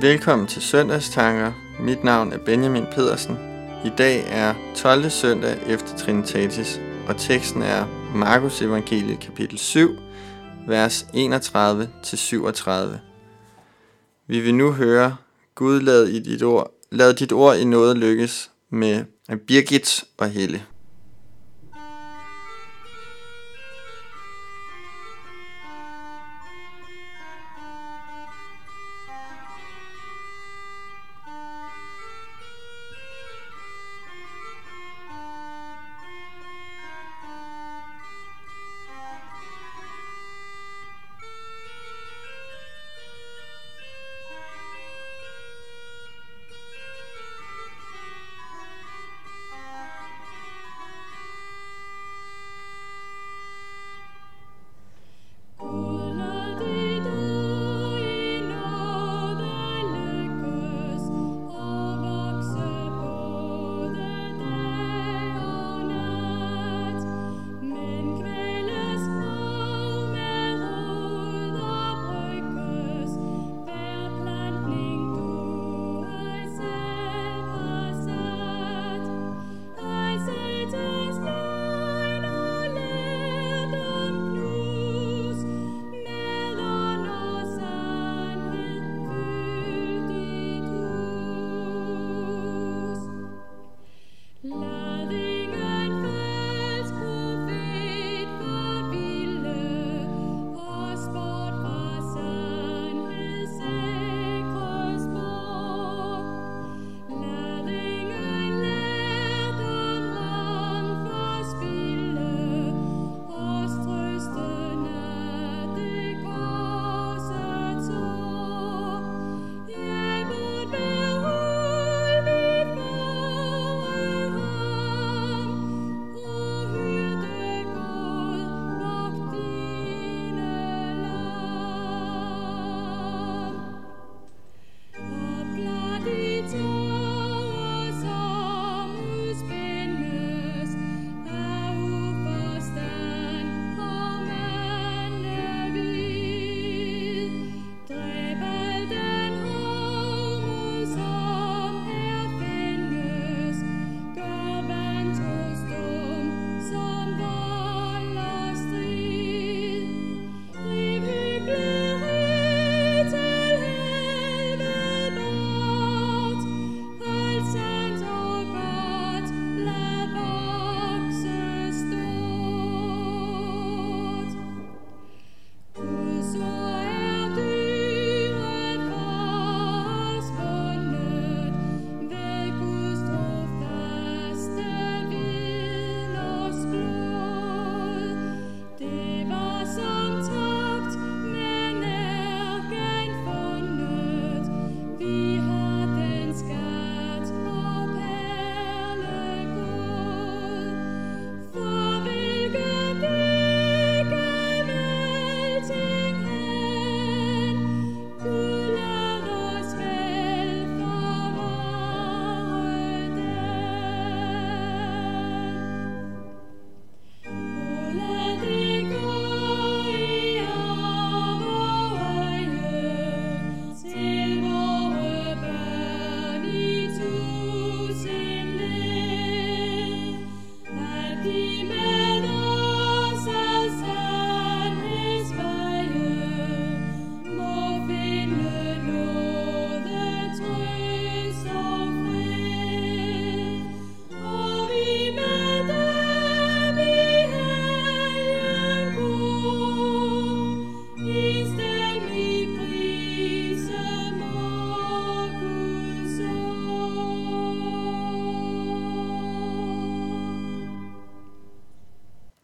Velkommen til Søndagstanker. Mit navn er Benjamin Pedersen. I dag er 12. søndag efter Trinitatis, og teksten er Markus Evangeliet kapitel 7, vers 31-37. Vi vil nu høre, Gud lad, i dit ord, lad dit ord i noget lykkes med Birgit og Helle.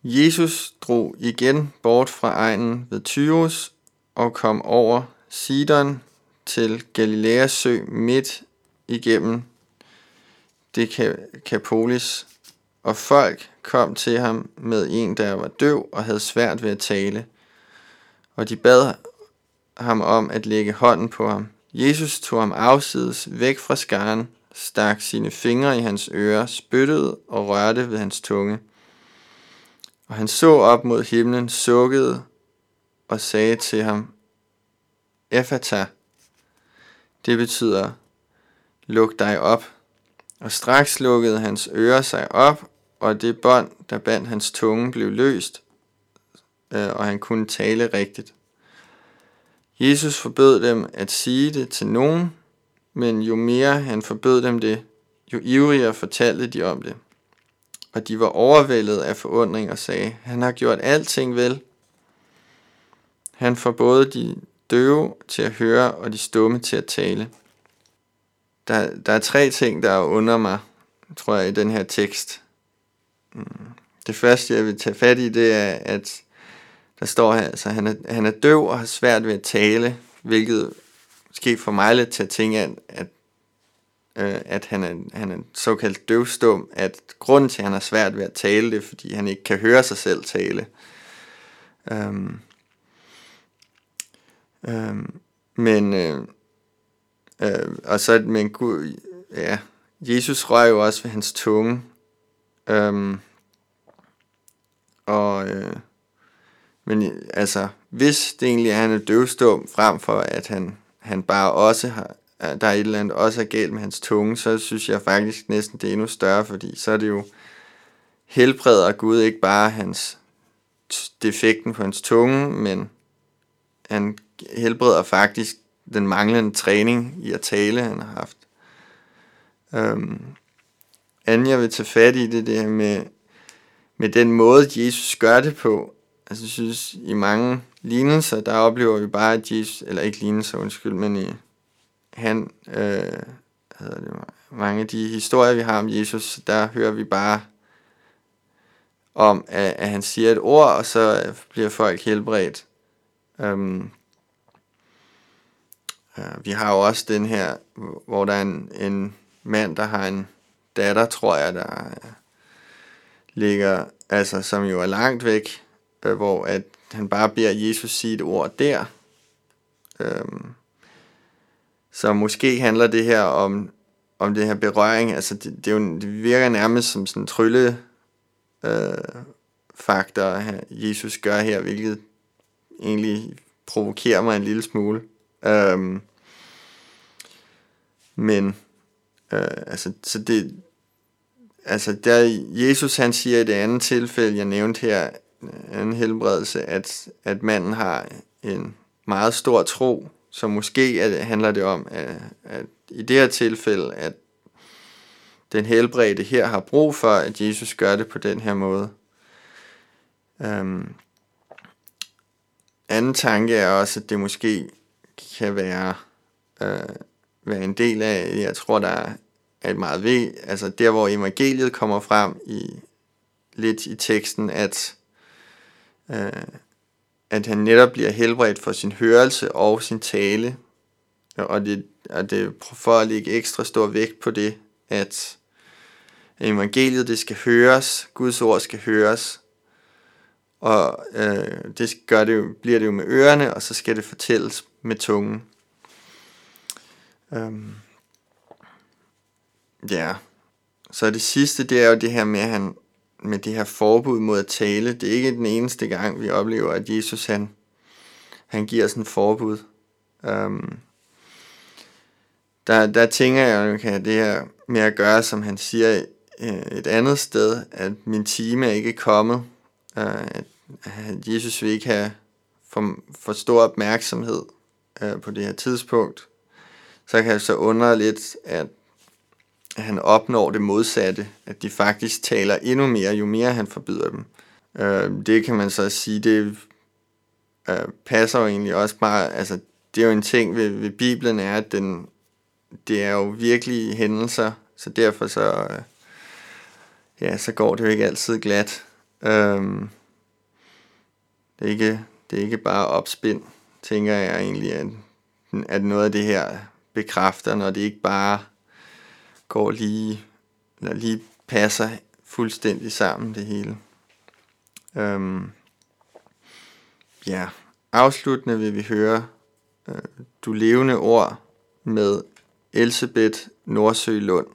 Jesus drog igen bort fra egnen ved Tyros og kom over Sidon til Galileas sø midt igennem Dekapolis, og folk kom til ham med en, der var døv og havde svært ved at tale, og de bad ham om at lægge hånden på ham. Jesus tog ham afsides væk fra skaren, stak sine fingre i hans ører, spyttede og rørte ved hans tunge. Og han så op mod himlen, sukkede og sagde til ham, Efata. Det betyder, luk dig op. Og straks lukkede hans ører sig op, og det bånd, der bandt hans tunge, blev løst, øh, og han kunne tale rigtigt. Jesus forbød dem at sige det til nogen, men jo mere han forbød dem det, jo ivrigere fortalte de om det. Og de var overvældet af forundring og sagde, han har gjort alting vel. Han får både de døve til at høre og de stumme til at tale. Der, der er tre ting, der under mig, tror jeg, i den her tekst. Mm. Det første, jeg vil tage fat i, det er, at der står her, altså, han er, han er døv og har svært ved at tale, hvilket måske får mig lidt til at tænke, at, at, øh, at han, er, han er såkaldt døvstum, at grunden til, at han har svært ved at tale, det er, fordi han ikke kan høre sig selv tale. Øhm, øhm, men, øh, øh, og så, men Gud, ja, Jesus rører jo også ved hans tunge, øhm, og, øh, men altså, hvis det egentlig er, at han er døvstum, frem for at han, han bare også har, Øh, der er et eller andet også er galt med hans tunge, så synes jeg faktisk næsten, det er endnu større, fordi så er det jo helbreder Gud ikke bare hans defekten på hans tunge, men han helbreder faktisk den manglende træning i at tale, han har haft. Øhm, anden jeg vil tage fat i det, det her med, med den måde, Jesus gør det på. Altså, jeg synes, i mange lignelser, der oplever vi bare, at Jesus, eller ikke lignelser, undskyld, men i han, øh, det, mange af de historier, vi har om Jesus, der hører vi bare om, at, at han siger et ord, og så bliver folk helbredt. Um, uh, vi har jo også den her, hvor der er en, en mand, der har en datter, tror jeg, der ligger, altså som jo er langt væk, øh, hvor at han bare beder Jesus sige et ord der. Øhm, så måske handler det her om, om det her berøring, altså det, det, er jo, det virker nærmest som sådan en trylle øh, faktor, Jesus gør her, hvilket egentlig provokerer mig en lille smule. Øhm, men øh, altså, så det, altså der Jesus han siger i det andet tilfælde, jeg nævnte her, en helbredelse, at, at manden har en meget stor tro, så måske at, handler det om, at, at i det her tilfælde, at den helbredte her har brug for, at Jesus gør det på den her måde. Um, anden tanke er også, at det måske kan være, uh, være en del af, jeg tror, der er et meget ved, altså der, hvor evangeliet kommer frem i lidt i teksten, at øh, at han netop bliver helbredt for sin hørelse og sin tale, og det, og det for at lægge ekstra stor vægt på det, at evangeliet det skal høres, Guds ord skal høres, og øh, det gør det jo, bliver det jo med ørerne, og så skal det fortælles med tungen. Øhm. ja, så det sidste, det er jo det her med, at han, med det her forbud mod at tale. Det er ikke den eneste gang, vi oplever, at Jesus han, han giver sådan et forbud. Um, der, der tænker jeg, at kan det her med at gøre, som han siger øh, et andet sted, at min time er ikke kommet. Øh, at, Jesus vil ikke have for, for stor opmærksomhed øh, på det her tidspunkt. Så kan jeg så undre lidt, at at han opnår det modsatte, at de faktisk taler endnu mere, jo mere han forbyder dem. Øh, det kan man så sige, det øh, passer jo egentlig også bare, altså det er jo en ting ved, ved Bibelen er, at den, det er jo virkelige hændelser, så derfor så, øh, ja, så går det jo ikke altid glat. Øh, det, er ikke, det er ikke bare opspind, tænker jeg egentlig, at, at noget af det her bekræfter, når det ikke bare går lige, eller lige passer fuldstændig sammen det hele. Øhm, ja, afsluttende vil vi høre øh, Du levende ord med Elsebeth Nordsø Lund.